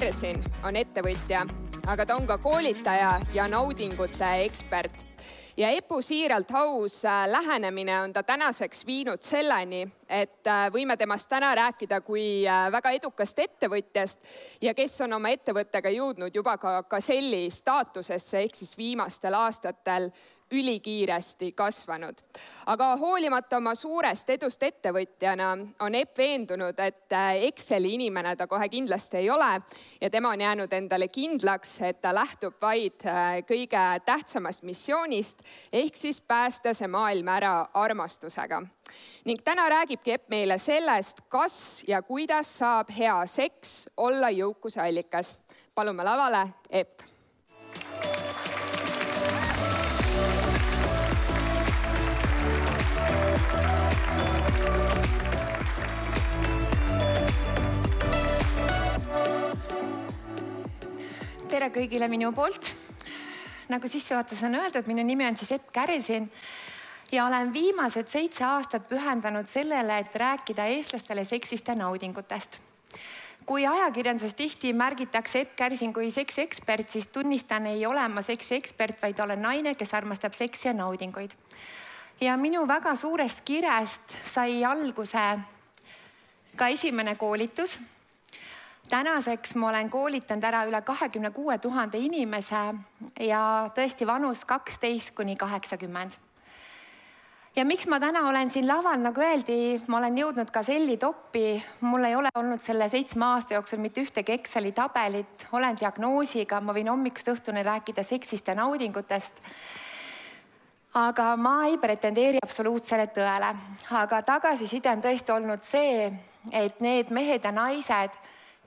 Kärsin on ettevõtja, aga ta on ka koolitaja ja naudingute ekspert. Ja Epu siiralt aus äh, lähenemine on ta tänaseks viinud selleni, et äh, võime temast täna rääkida kui äh, väga edukast ettevõtjast ja kes on oma ettevõttega jõudnud juba ka Gazelli staatusesse ehk siis viimastel aastatel ülikiiresti kasvanud. aga hoolimata oma suurest edust ettevõtjana on Epp veendunud, et äh, Exceli inimene ta kohe kindlasti ei ole ja tema on jäänud endale kindlaks, et ta lähtub vaid äh, kõige tähtsamast missioonist ehk siis päästa see maailm ära armastusega. ning täna räägibki Epp meile sellest, kas ja kuidas saab hea seks olla jõukuse allikas. palume lavale Epp tere kõigile minu poolt. nagu sissejuhatuses on öeldud, minu nimi on siis Epp Kärisin ja olen viimased seitse aastat pühendanud sellele, et rääkida eestlastele seksist ja naudingutest. kui ajakirjanduses tihti märgitakse Epp Kärsin kui seksiekspert, siis tunnistan, ei ole ma seksiekspert, vaid olen naine, kes armastab seksi ja naudinguid. ja minu väga suurest kirest sai alguse ka esimene koolitus tänaseks ma olen koolitanud ära üle kahekümne kuue tuhande inimese ja tõesti vanus kaksteist kuni kaheksakümmend. ja miks ma täna olen siin laval, nagu öeldi, ma olen jõudnud ka selli toppi, mul ei ole olnud selle seitsme aasta jooksul mitte ühtegi Exceli tabelit, olen diagnoosiga, ma võin hommikust õhtuni rääkida seksist ja naudingutest. Aga ma ei pretendeeri absoluutsele tõele, aga tagasiside on tõesti olnud see, et need mehed ja naised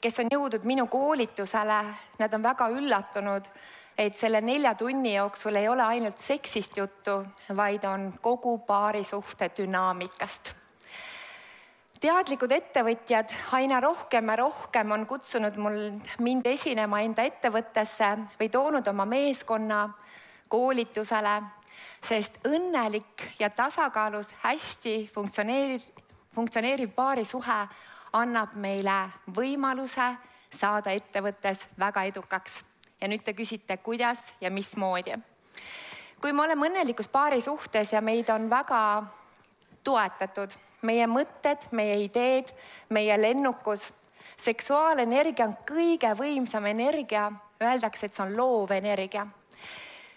kes on jõudnud minu koolitusele, nad on väga üllatunud, et selle nelja tunni jooksul ei ole ainult seksist juttu, vaid on kogu paarisuhte dünaamikast. teadlikud ettevõtjad aina rohkem ja rohkem on kutsunud mul mind esinema enda ettevõttesse või toonud oma meeskonna koolitusele, sest õnnelik ja tasakaalus hästi funktsioneeriv, funktsioneeriv paarisuhe annab meile võimaluse saada ettevõttes väga edukaks. ja nüüd te küsite, kuidas ja mismoodi. kui me oleme õnnelikus paari suhtes ja meid on väga toetatud, meie mõtted, meie ideed, meie lennukus, seksuaalenergia on kõige võimsam energia, öeldakse, et see on loov energia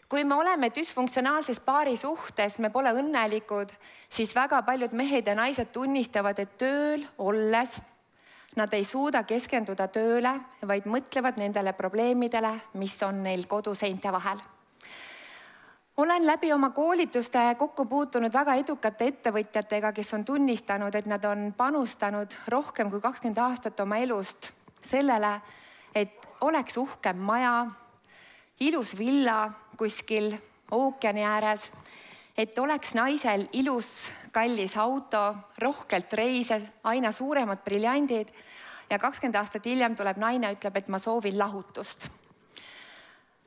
kui me oleme düsfunktsionaalses paari suhtes, me pole õnnelikud, siis väga paljud mehed ja naised tunnistavad, et tööl olles nad ei suuda keskenduda tööle, vaid mõtlevad nendele probleemidele, mis on neil koduseinte vahel. Olen läbi oma koolituste kokku puutunud väga edukate ettevõtjatega, kes on tunnistanud, et nad on panustanud rohkem kui kakskümmend aastat oma elust sellele, et oleks uhkem maja, ilus villa kuskil ookeani ääres, et oleks naisel ilus kallis auto, rohkelt reise, aina suuremad briljandid ja kakskümmend aastat hiljem tuleb naine, ütleb, et ma soovin lahutust.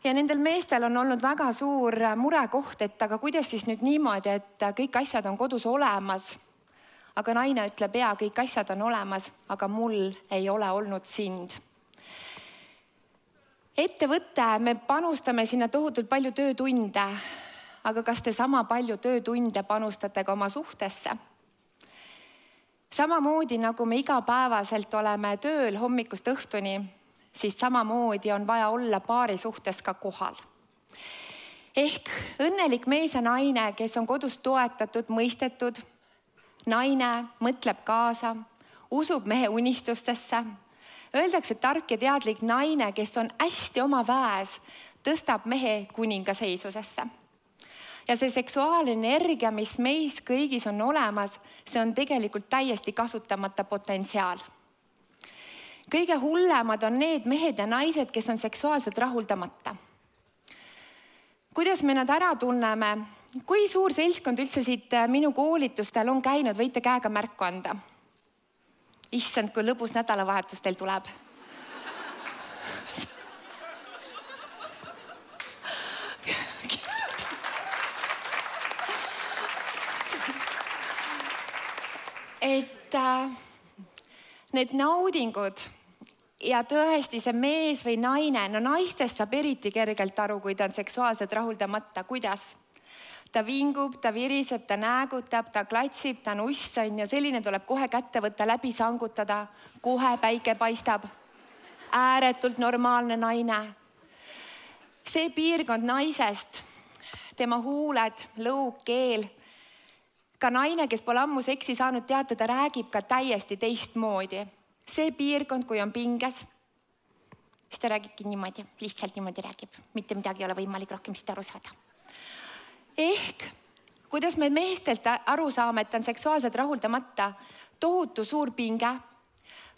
ja nendel meestel on olnud väga suur murekoht, et aga kuidas siis nüüd niimoodi, et kõik asjad on kodus olemas. aga naine ütleb, ja kõik asjad on olemas, aga mul ei ole olnud sind ettevõte, me panustame sinna tohutult palju töötunde. aga kas te sama palju töötunde panustate ka oma suhtesse? samamoodi nagu me igapäevaselt oleme tööl hommikust õhtuni, siis samamoodi on vaja olla paari suhtes ka kohal. ehk õnnelik mees ja naine, kes on kodus toetatud, mõistetud, naine mõtleb kaasa, usub mehe unistustesse Öeldakse, et tark ja teadlik naine, kes on hästi oma väes, tõstab mehe kuninga seisusesse. ja see seksuaalne energia, mis meis kõigis on olemas, see on tegelikult täiesti kasutamata potentsiaal. kõige hullemad on need mehed ja naised, kes on seksuaalselt rahuldamata. kuidas me nad ära tunneme? kui suur seltskond üldse siit minu koolitustel on käinud, võite käega märku anda issand, kui lõbus nädalavahetus teil tuleb. et äh, need naudingud ja tõesti, see mees või naine, no naistest saab eriti kergelt aru, kui ta on seksuaalselt rahuldamata, kuidas? Ta vingub, ta viriseb, ta näägutab, ta klatsib, ta on uss on ju, selline tuleb kohe kätte võtta, läbi sangutada, kohe päike paistab. ääretult normaalne naine. see piirkond naisest, tema huuled, lõug, keel ka naine, kes pole ammu seksi saanud, teate, ta räägib ka täiesti teistmoodi see piirkond, kui on pinges, siis ta räägibki niimoodi, lihtsalt niimoodi räägib, mitte midagi ei ole võimalik rohkem siit aru saada. Ehk kuidas me meestelt aru saame, et ta on seksuaalselt rahuldamata, tohutu suur pinge.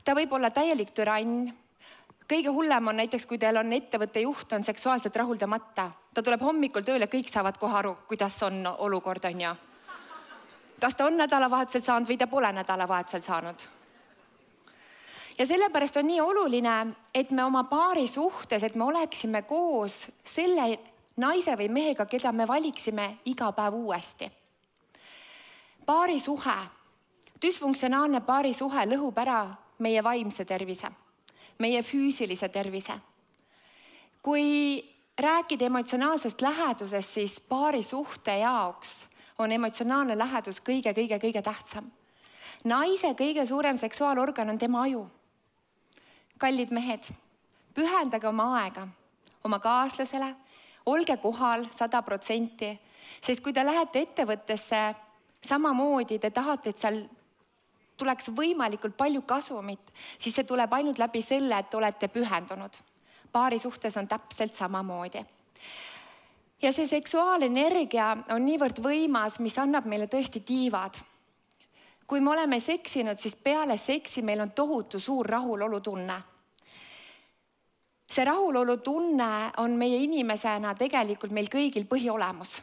ta võib olla täielik türann. kõige hullem on näiteks, kui teil on ettevõtte juht on seksuaalselt rahuldamata, ta tuleb hommikul tööle, kõik saavad kohe aru, kuidas on olukord, on ju. kas ta on nädalavahetusel saanud või ta pole nädalavahetusel saanud ja sellepärast on nii oluline, et me oma paari suhtes, et me oleksime koos selle naise või mehega, keda me valiksime iga päev uuesti. paarisuhe, düsfunktsionaalne paarisuhe lõhub ära meie vaimse tervise, meie füüsilise tervise. kui rääkida emotsionaalsest lähedusest, siis paarisuhte jaoks on emotsionaalne lähedus kõige-kõige-kõige tähtsam. naise kõige suurem seksuaalorgan on tema aju kallid mehed, pühendage oma aega oma kaaslasele, olge kohal sada protsenti, sest kui te lähete ettevõttesse samamoodi, te tahate, et seal tuleks võimalikult palju kasumit, siis see tuleb ainult läbi selle, et te olete pühendunud. paari suhtes on täpselt samamoodi. ja see seksuaalenergia on niivõrd võimas, mis annab meile tõesti tiivad. kui me oleme seksinud, siis peale seksi meil on tohutu suur rahulolutunne see rahulolutunne on meie inimesena tegelikult meil kõigil põhiolemus.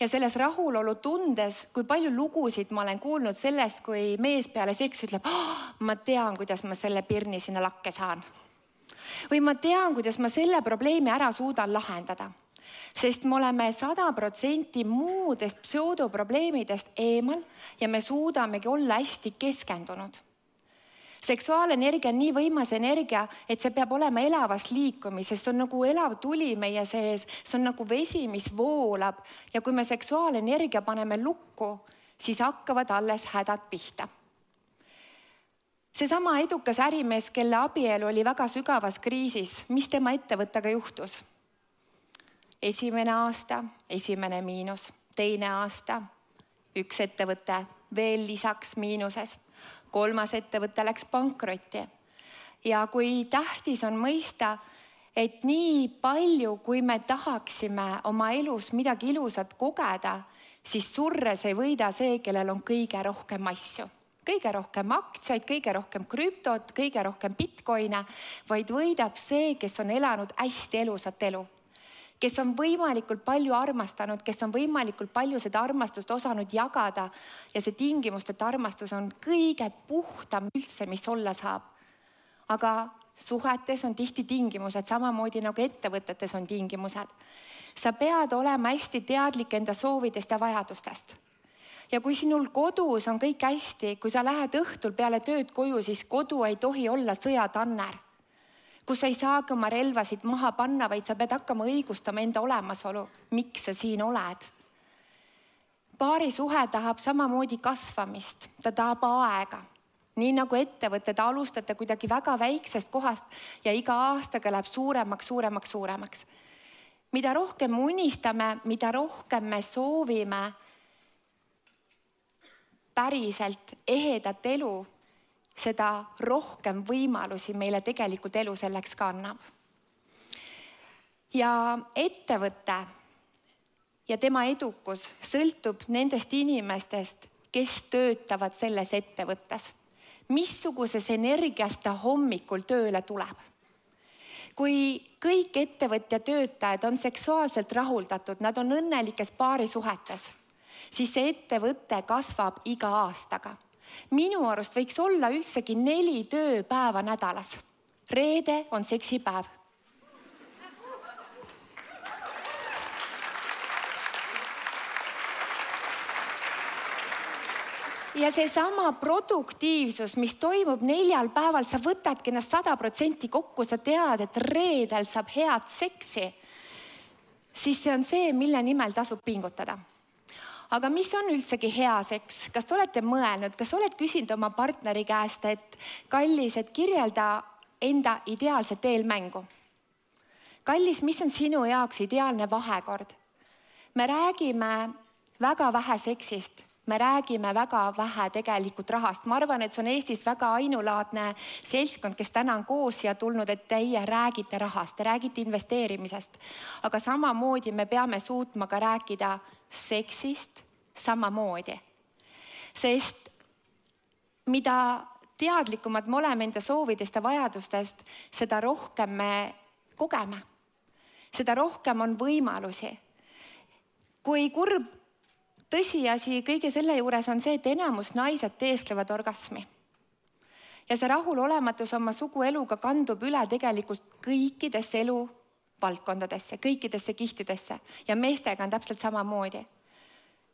ja selles rahulolutundes, kui palju lugusid ma olen kuulnud sellest, kui mees peale seksi ütleb oh,, ma tean, kuidas ma selle pirni sinna lakke saan. või ma tean, kuidas ma selle probleemi ära suudan lahendada sest me oleme sada protsenti muudest pseudoprobleemidest eemal ja me suudamegi olla hästi keskendunud seksuaalenergia on nii võimas energia, et see peab olema elavas liikumises, see on nagu elav tuli meie sees, see on nagu vesi, mis voolab. Ja kui me seksuaalenergia paneme lukku, siis hakkavad alles hädad pihta. seesama edukas ärimees, kelle abielu oli väga sügavas kriisis, mis tema ettevõttega juhtus? esimene aasta, esimene miinus, teine aasta, üks ettevõte veel lisaks miinuses kolmas ettevõte läks pankrotti. ja kui tähtis on mõista, et nii palju, kui me tahaksime oma elus midagi ilusat kogeda, siis surres ei võida see, kellel on kõige rohkem asju kõige rohkem aktsiaid, kõige rohkem krüptot, kõige rohkem Bitcoine, vaid võidab see, kes on elanud hästi elusat elu kes on võimalikult palju armastanud, kes on võimalikult palju seda armastust osanud jagada ja see tingimusteta armastus on kõige puhtam üldse, mis olla saab. aga suhetes on tihti tingimused, samamoodi nagu ettevõtetes on tingimused. sa pead olema hästi teadlik enda soovidest ja vajadustest ja kui sinul kodus on kõik hästi, kui sa lähed õhtul peale tööd koju, siis kodu ei tohi olla sõjatanner kus sa ei saagi oma relvasid maha panna, vaid sa pead hakkama õigustama enda olemasolu, miks sa siin oled. paarisuhe tahab samamoodi kasvamist, ta tahab aega nii nagu ettevõte, te alustate kuidagi väga väiksest kohast ja iga aastaga läheb suuremaks, suuremaks, suuremaks. mida rohkem me unistame, mida rohkem me soovime päriselt ehedat elu seda rohkem võimalusi meile tegelikult elu selleks ka annab. ja ettevõte ja tema edukus sõltub nendest inimestest, kes töötavad selles ettevõttes. missuguses energias ta hommikul tööle tuleb kui kõik ettevõtja töötajad on seksuaalselt rahuldatud, nad on õnnelikes paarisuhetes, siis see ettevõte kasvab iga aastaga minu arust võiks olla üldsegi neli tööpäeva nädalas. reede on seksipäev. ja seesama produktiivsus, mis toimub neljal päeval, sa võtadki ennast sada protsenti kokku, sa tead, et reedel saab head seksi. siis see on see, mille nimel tasub pingutada. Aga mis on üldsegi hea seks, kas te olete mõelnud, kas oled küsinud oma partneri käest, et kallis, et kirjelda enda ideaalset eelmängu? kallis, mis on sinu jaoks ideaalne vahekord? me räägime väga vähe seksist me räägime väga vähe tegelikult rahast, ma arvan, et see on Eestis väga ainulaadne seltskond, kes täna on koos siia tulnud, et teie räägite rahast, te räägite investeerimisest. aga samamoodi me peame suutma ka rääkida seksist samamoodi. sest mida teadlikumad me oleme enda soovidest ja vajadustest, seda rohkem me kogeme. seda rohkem on võimalusi. kui kurb tõsiasi kõige selle juures on see, et enamus naised teesklevad orgasmi. ja see rahulolematus oma sugueluga kandub üle tegelikult kõikidesse eluvaldkondadesse, kõikidesse kihtidesse ja meestega on täpselt samamoodi.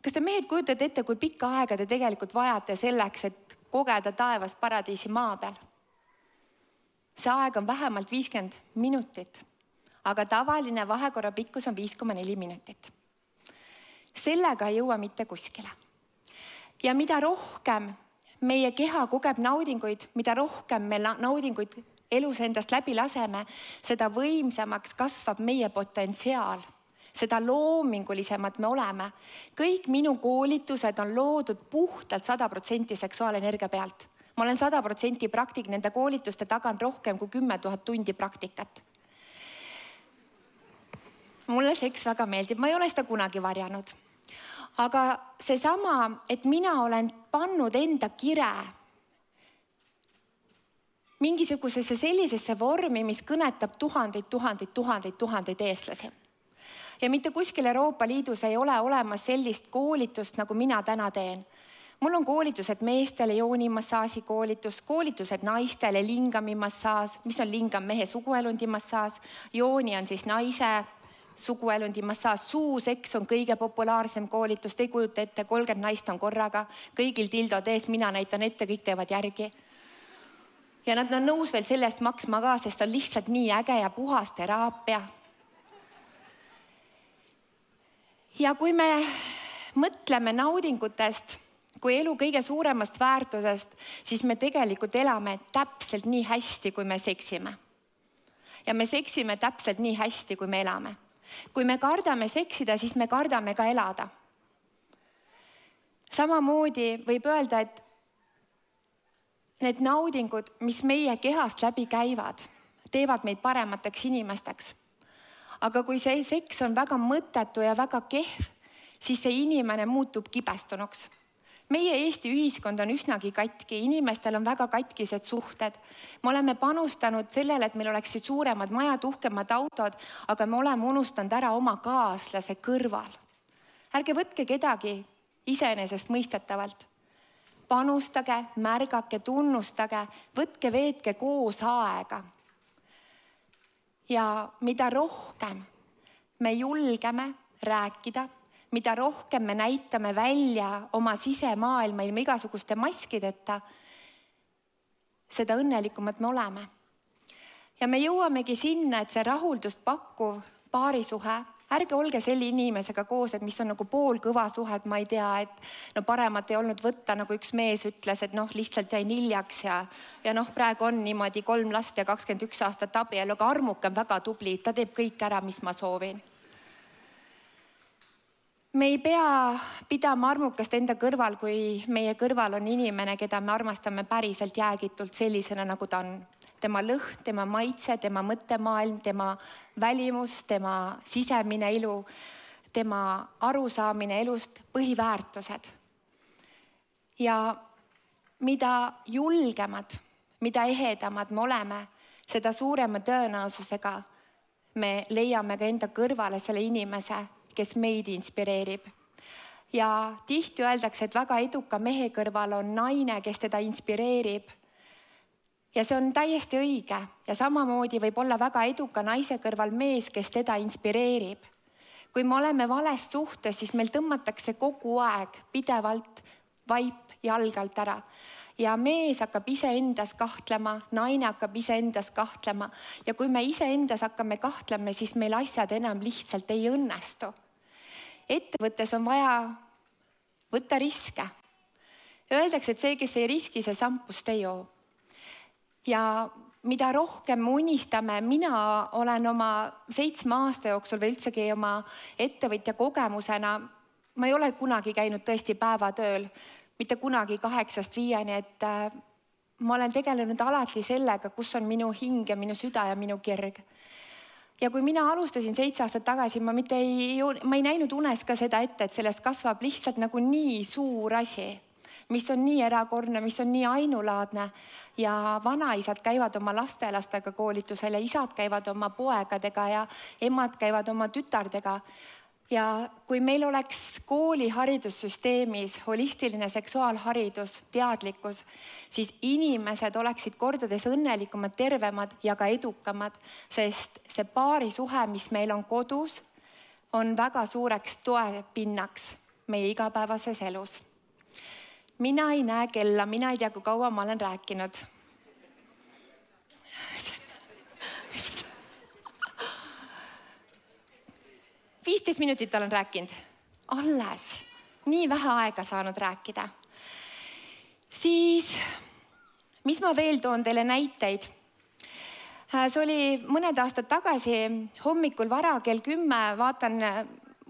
kas te mehed kujutate ette, kui pikka aega te tegelikult vajate selleks, et kogeda taevast paradiisi maa peal? see aeg on vähemalt viiskümmend minutit, aga tavaline vahekorra pikkus on viis koma neli minutit sellega ei jõua mitte kuskile. ja mida rohkem meie keha kogeb naudinguid, mida rohkem me naudinguid elus endast läbi laseme, seda võimsamaks kasvab meie potentsiaal, seda loomingulisemad me oleme. kõik minu koolitused on loodud puhtalt sada protsenti seksuaalenergia pealt. ma olen sada protsenti praktik, nende koolituste taga on rohkem kui kümme tuhat tundi praktikat. mulle seks väga meeldib, ma ei ole seda kunagi varjanud aga seesama, et mina olen pannud enda kire mingisugusesse sellisesse vormi, mis kõnetab tuhandeid, tuhandeid, tuhandeid, tuhandeid eestlasi. ja mitte kuskil Euroopa Liidus ei ole olemas sellist koolitust, nagu mina täna teen. mul on koolitused meestele, joonimassaaži koolitus, koolitused naistele, lingami massaaž, mis on lingam mehe suguelundi massaaž, jooni on siis naise suguelundi massaaž, suuseks on kõige populaarsem koolitus, te ei kujuta ette, kolmkümmend naist on korraga, kõigil tildod ees, mina näitan ette, kõik teevad järgi. Ja nad on nõus veel selle eest maksma ka, sest on lihtsalt nii äge ja puhas teraapia. ja kui me mõtleme naudingutest kui elu kõige suuremast väärtusest, siis me tegelikult elame täpselt nii hästi, kui me seksime. ja me seksime täpselt nii hästi, kui me elame kui me kardame seksida, siis me kardame ka elada. samamoodi võib öelda, et need naudingud, mis meie kehast läbi käivad, teevad meid paremateks inimesteks. aga kui see seks on väga mõttetu ja väga kehv, siis see inimene muutub kibestunuks meie Eesti ühiskond on üsnagi katki, inimestel on väga katkised suhted. me oleme panustanud sellele, et meil oleksid suuremad majad, uhkemad autod, aga me oleme unustanud ära oma kaaslase kõrval. ärge võtke kedagi iseenesestmõistetavalt. Panustage, märgake, tunnustage, võtke, veetke koos aega. ja mida rohkem me julgeme rääkida mida rohkem me näitame välja oma sisemaailma ilma igasuguste maskideta, seda õnnelikumad me oleme. ja me jõuamegi sinna, et see rahuldust pakkuv paarisuhe, ärge olge selle inimesega koos, et mis on nagu poolkõva suhe, et ma ei tea, et no paremat ei olnud võtta, nagu üks mees ütles, et noh, lihtsalt jäin hiljaks ja, ja noh, praegu on niimoodi kolm last ja kakskümmend üks aastat abielu, aga armuke on väga tubli, ta teeb kõik ära, mis ma soovin me ei pea pidama armukast enda kõrval, kui meie kõrval on inimene, keda me armastame päriselt jäägitult sellisena, nagu ta on. Tema lõhn, tema maitse, tema mõttemaailm, tema välimus, tema sisemine elu, tema arusaamine elust, põhiväärtused. ja mida julgemad, mida ehedamad me oleme, seda suurema tõenäosusega me leiame ka enda kõrvale selle inimese kes meid inspireerib. ja tihti öeldakse, et väga eduka mehe kõrval on naine, kes teda inspireerib. Ja see on täiesti õige ja samamoodi võib olla väga eduka naise kõrval mees, kes teda inspireerib. kui me oleme vales suhtes, siis meil tõmmatakse kogu aeg pidevalt vaip jalge alt ära ja mees hakkab iseendas kahtlema, naine hakkab iseendas kahtlema ja kui me iseendas hakkame kahtlema, siis meil asjad enam lihtsalt ei õnnestu. ettevõttes on vaja võtta riske. Öeldakse, et see, kes ei riski, see sampust ei joo. Ja mida rohkem me unistame, mina olen oma seitsme aasta jooksul või üldsegi oma ettevõtja kogemusena, ma ei ole kunagi käinud tõesti päevatööl, mitte kunagi kaheksast viieni, et äh, ma olen tegelenud alati sellega, kus on minu hing ja minu süda ja minu kirg. ja kui mina alustasin seitse aastat tagasi, ma mitte ei, ma ei näinud unes ka seda ette, et sellest kasvab lihtsalt nagu nii suur asi, mis on nii erakordne, mis on nii ainulaadne ja vanaisad käivad oma lastelastega koolitusel ja isad käivad oma poegadega ja emad käivad oma tütardega ja kui meil oleks kooli haridussüsteemis holistiline seksuaalharidus, teadlikkus, siis inimesed oleksid kordades õnnelikumad, tervemad ja ka edukamad, sest see paarisuhe, mis meil on kodus, on väga suureks toepinnaks meie igapäevases elus. Mina ei näe kella, mina ei tea, kui kaua ma olen rääkinud. Viisteist minutit olen rääkinud, alles, nii vähe aega saanud rääkida. siis, mis ma veel toon teile näiteid? Äh, see oli mõned aastad tagasi. Hommikul vara kell kümme, vaatan,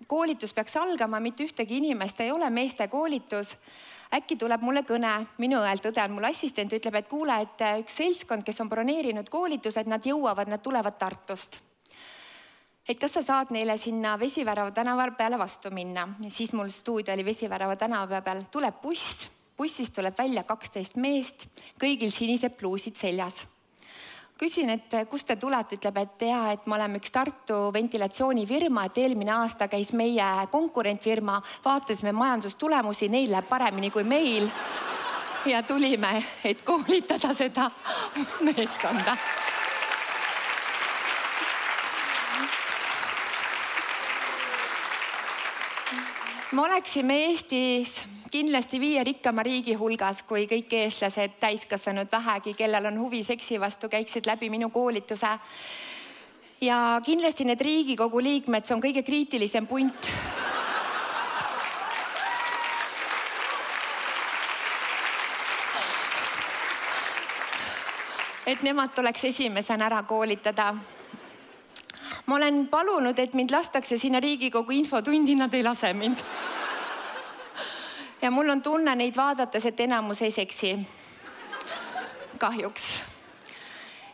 koolitus peaks algama, mitte ühtegi inimest ei ole, meeste koolitus. Äkki tuleb mulle kõne, minu õelt õde on mul assistent, ütleb, et kuule, et üks seltskond, kes on broneerinud koolitused, nad jõuavad, nad tulevad Tartust. Et kas sa saad neile sinna Vesivärava tänava peale vastu minna, siis mul stuudio oli Vesivärava tänava peal, tuleb buss, bussist tuleb välja kaksteist meest, kõigil sinised pluusid seljas. Küsin, et kust te tulete, ütleb, et ja, et me oleme üks Tartu ventilatsioonifirma, et eelmine aasta käis meie konkurentfirma, vaatasime majandustulemusi, neil läheb paremini kui meil. ja tulime, et koolitada seda meeskonda me oleksime Eestis kindlasti viie rikkama riigi hulgas, kui kõik eestlased, täiskasvanud vähegi, kellel on huvi seksi vastu, käiksid läbi minu koolituse. ja kindlasti need Riigikogu liikmed, see on kõige kriitilisem punt. et nemad tuleks esimesena ära koolitada ma olen palunud, et mind lastakse sinna Riigikogu infotundi, nad ei lase mind. Ja mul on tunne neid vaadates, et enamus ei seksi. kahjuks.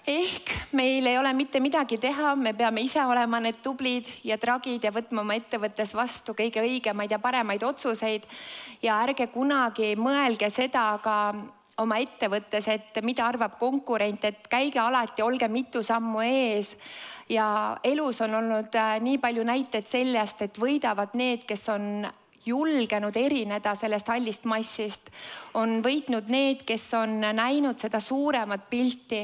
ehk meil ei ole mitte midagi teha, me peame ise olema need tublid ja tragid ja võtma oma ettevõttes vastu kõige õigemaid ja paremaid otsuseid. ja ärge kunagi mõelge seda ka oma ettevõttes, et mida arvab konkurent, et käige alati, olge mitu sammu ees ja elus on olnud äh, nii palju näiteid sellest, et võidavad need, kes on julgenud erineda sellest hallist massist, on võitnud need, kes on näinud seda suuremat pilti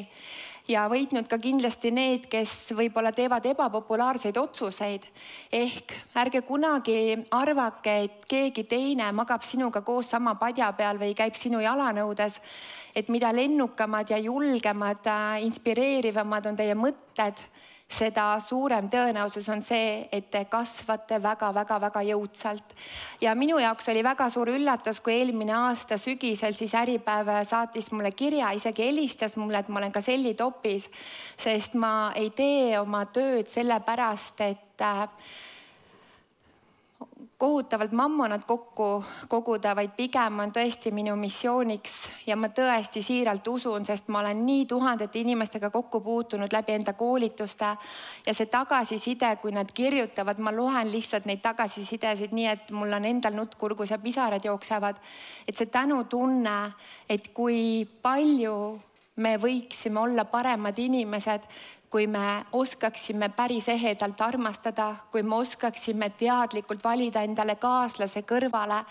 ja võitnud ka kindlasti need, kes võib-olla teevad ebapopulaarseid otsuseid. ehk ärge kunagi arvake, et keegi teine magab sinuga koos sama padja peal või käib sinu jalanõudes. et mida lennukamad ja julgemad, äh, inspireerivamad on teie mõtted seda suurem tõenäosus on see, et te kasvate väga-väga-väga jõudsalt. ja minu jaoks oli väga suur üllatus, kui eelmine aasta sügisel siis Äripäev saatis mulle kirja, isegi helistas mulle, et ma olen ka sellitopis, sest ma ei tee oma tööd sellepärast, et äh, kohutavalt mammonat kokku koguda, vaid pigem on tõesti minu missiooniks ja ma tõesti siiralt usun, sest ma olen nii tuhandete inimestega kokku puutunud läbi enda koolituste ja see tagasiside, kui nad kirjutavad, ma loen lihtsalt neid tagasisidesid nii, et mul on endal nutt kurgus ja pisarad jooksevad. et see tänutunne, et kui palju me võiksime olla paremad inimesed, kui me oskaksime päris ehedalt armastada, kui me oskaksime teadlikult valida endale kaaslase kõrvale.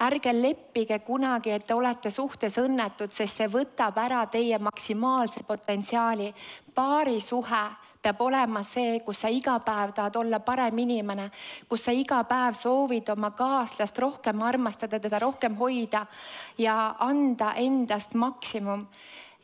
ärge leppige kunagi, et te olete suhtes õnnetud, sest see võtab ära teie maksimaalse potentsiaali. paarisuhe peab olema see, kus sa iga päev tahad olla parem inimene, kus sa iga päev soovid oma kaaslast rohkem armastada, teda rohkem hoida ja anda endast maksimum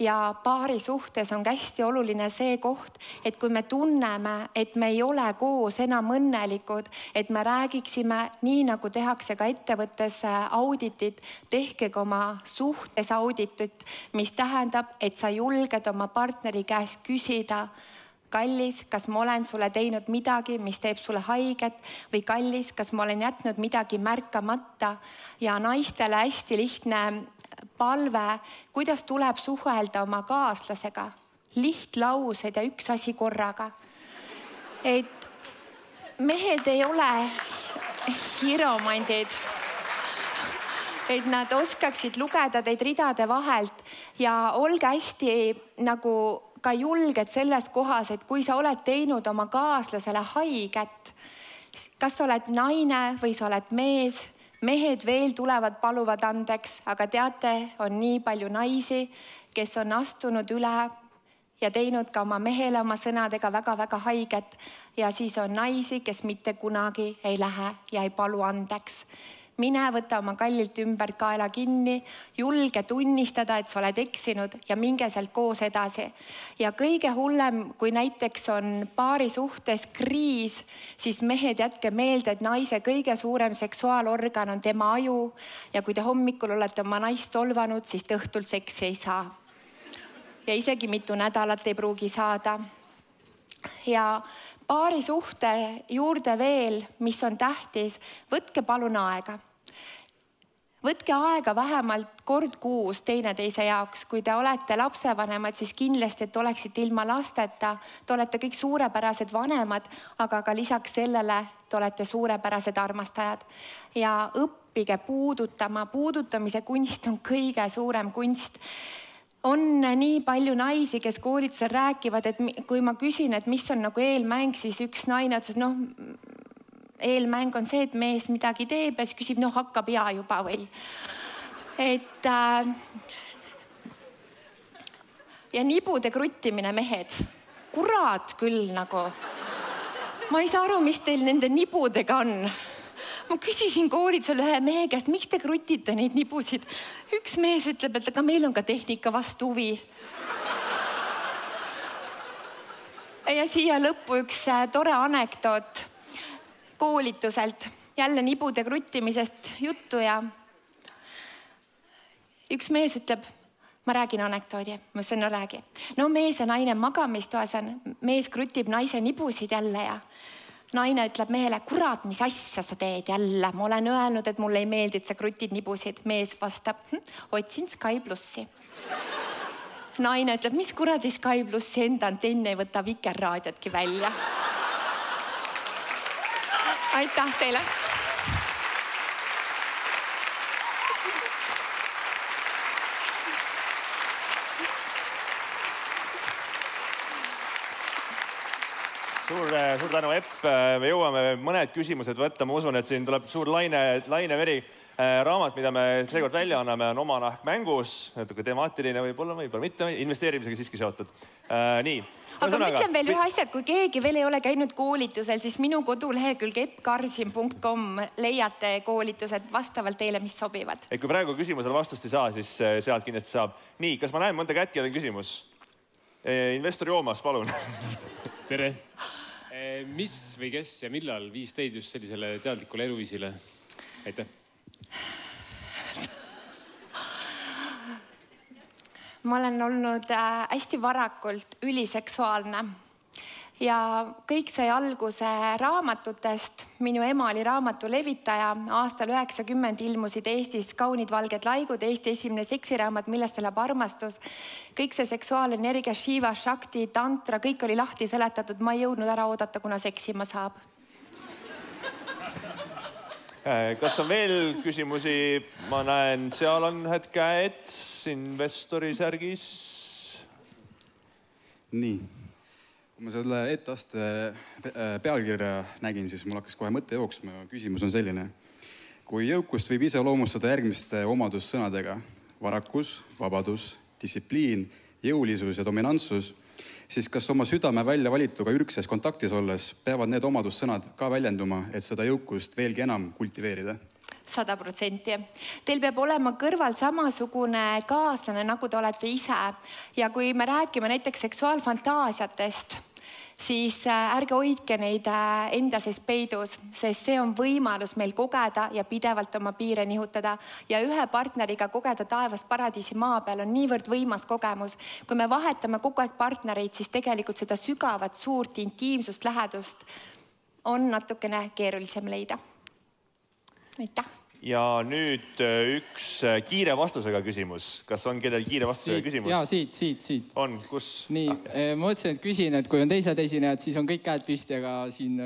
ja paari suhtes on hästi oluline see koht, et kui me tunneme, et me ei ole koos enam õnnelikud, et me räägiksime nii, nagu tehakse ka ettevõttes äh, auditit, tehke ka oma suhtes auditit, mis tähendab, et sa julged oma partneri käest küsida kallis, kas ma olen sulle teinud midagi, mis teeb sulle haiget või kallis, kas ma olen jätnud midagi märkamata ja naistele hästi lihtne palve, kuidas tuleb suhelda oma kaaslasega. lihtlaused ja üks asi korraga. et mehed ei ole hiromandid. et nad oskaksid lugeda teid ridade vahelt ja olge hästi nagu ka julged selles kohas, et kui sa oled teinud oma kaaslasele haiget, kas sa oled naine või sa oled mees mehed veel tulevad, paluvad andeks, aga teate, on nii palju naisi, kes on astunud üle ja teinud ka oma mehele oma sõnadega väga-väga haiget. Ja siis on naisi, kes mitte kunagi ei lähe ja ei palu andeks mine võta oma kallilt ümber kaela kinni, julge tunnistada, et sa oled eksinud ja minge sealt koos edasi. ja kõige hullem, kui näiteks on paari suhtes kriis, siis mehed, jätke meelde, et naise kõige suurem seksuaalorgan on tema aju ja kui te hommikul olete oma naist solvanud, siis te õhtult seksi ei saa. ja isegi mitu nädalat ei pruugi saada ja paari suhte juurde veel, mis on tähtis, võtke palun aega. Võtke aega vähemalt kord kuus teineteise jaoks, kui te olete lapsevanemad, siis kindlasti, et oleksite ilma lasteta. Te olete kõik suurepärased vanemad, aga ka lisaks sellele te olete suurepärased armastajad. Ja õppige puudutama, puudutamise kunst on kõige suurem kunst. On nii palju naisi, kes koolitusel räägivad, et kui ma küsin, et mis on nagu eelmäng, siis üks naine ütles, noh, eelmäng on see, et mees midagi teeb ja siis küsib, noh, hakkab ja juba või. et äh, ja nibude kruttimine, mehed, kurat küll nagu. ma ei saa aru, mis teil nende nibudega on ma küsisin koolitusel ühe mehe käest, miks te krutite neid nibusid. üks mees ütleb, et aga meil on ka tehnika vastu huvi. ja siia lõppu üks äh, tore anekdoot koolituselt, jälle nibude kruttimisest juttu ja üks mees ütleb ma räägin anekdoodi, ma ütlesin, no räägi. no mees ja naine magamistoas on, mees krutib naise nibusid jälle ja naine ütleb mehele, kurat, mis asja sa teed jälle, ma olen öelnud, et mulle ei meeldi, et sa krutid nibusid. mees vastab hm,, otsin Sky plussi. naine ütleb, mis kuradi Sky plussi enda antenn ei võta Vikerraadiotki välja. Aitäh teile suur, äh, suur tänu, Epp. Me jõuame mõned küsimused võtta, ma usun, et siin tuleb suur laine, laineveri. Äh, raamat, mida me seekord välja anname, on Oma nahk mängus, natuke temaatiline võib-olla, võib-olla mitte, investeerimisega siiski seotud. nii. aga ma ütlen veel ühe asja, et kui keegi veel ei ole käinud koolitusel, siis minu kodulehekülg eppkarsin.com leiate koolitused vastavalt teile, mis sobivad. et kui praegu küsimusele vastust ei saa, siis sealt kindlasti saab. nii, kas ma näen mõnda kätt, kellel on küsimus? investor Joomas, palun tere mis või kes ja millal viis teid just sellisele teadlikule eluviisile? aitäh. ma olen olnud äh, hästi varakult üliseksuaalne ja kõik sai alguse raamatutest. minu ema oli raamatu levitaja, aastal üheksakümmend ilmusid Eestis Kaunid valged laigud, Eesti esimene seksiraamat, millest elab armastus. kõik see seksuaalenergia, Shiva, Shakti, tantra, kõik oli lahti seletatud, ma ei jõudnud ära oodata, kuna seksima saab. Äh, kas on veel küsimusi? ma näen, seal on ühed käed investori särgis. nii kui ma selle etteaste äh, pealkirja nägin, siis mul hakkas kohe mõte jooksma ja küsimus on selline. kui jõukust võib iseloomustada järgmiste omadussõnadega varakus, vabadus, distsipliin, jõulisus ja dominantsus, siis kas oma südame välja valituga ürgses kontaktis olles peavad need omadussõnad ka väljenduma, et seda jõukust veelgi enam kultiveerida? sada protsenti. Teil peab olema kõrval samasugune kaaslane, nagu te olete ise ja kui me räägime näiteks seksuaalfantaasiatest siis äh, ärge hoidke neid äh, enda sees peidus, sest see on võimalus meil kogeda ja pidevalt oma piire nihutada ja ühe partneriga kogeda taevast paradiisi maa peal on niivõrd võimas kogemus. kui me vahetame kogu aeg partnereid, siis tegelikult seda sügavat, suurt intiimsust, lähedust on natukene keerulisem leida. aitäh ja nüüd äh, üks äh, kiire vastusega küsimus, kas on kellelgi kiire vastusega siit, küsimus? ja siit, siit, siit. on, kus? nii ah., ma mõtlesin, et küsin, et kui on teised esinejad, siis on kõik käed püsti, aga siin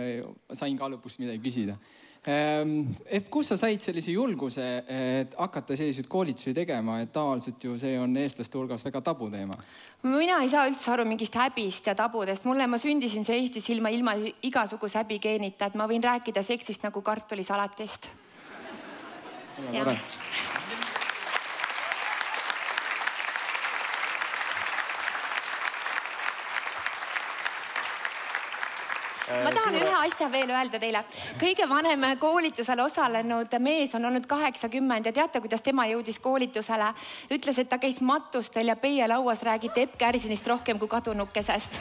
sain ka lõpus midagi küsida. Ehm, et kust sa said sellise julguse, et hakata selliseid koolitusi tegema, et tavaliselt ju see on eestlaste hulgas väga tabuteema? mina ei saa üldse aru mingist häbist ja tabudest, mulle, ma sündisin see Eestis ilma, ilma igasuguse häbigeenita, et ma võin rääkida seksist nagu kartulisalatist tore. ma tahan Suure... ühe asja veel öelda teile. kõige vanem koolitusel osalenud mees on olnud kaheksakümmend ja teate, kuidas tema jõudis koolitusele? ütles, et ta käis matustel ja peielauas räägiti Epp Kärsinist rohkem kui kadunukesest